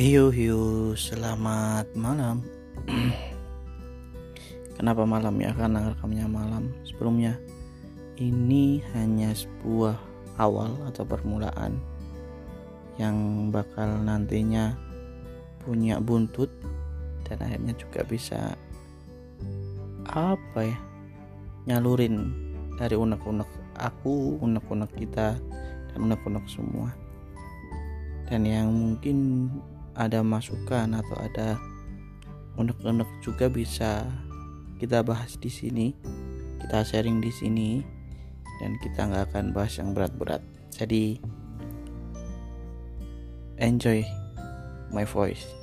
Hiu hiu, selamat malam. Kenapa malam ya? Karena rekamnya malam. Sebelumnya, ini hanya sebuah awal atau permulaan yang bakal nantinya punya buntut dan akhirnya juga bisa apa ya nyalurin dari unek-unek aku, unek-unek kita, dan unek-unek semua. Dan yang mungkin ada masukan atau ada unek-unek juga bisa kita bahas di sini, kita sharing di sini, dan kita nggak akan bahas yang berat-berat. Jadi enjoy my voice.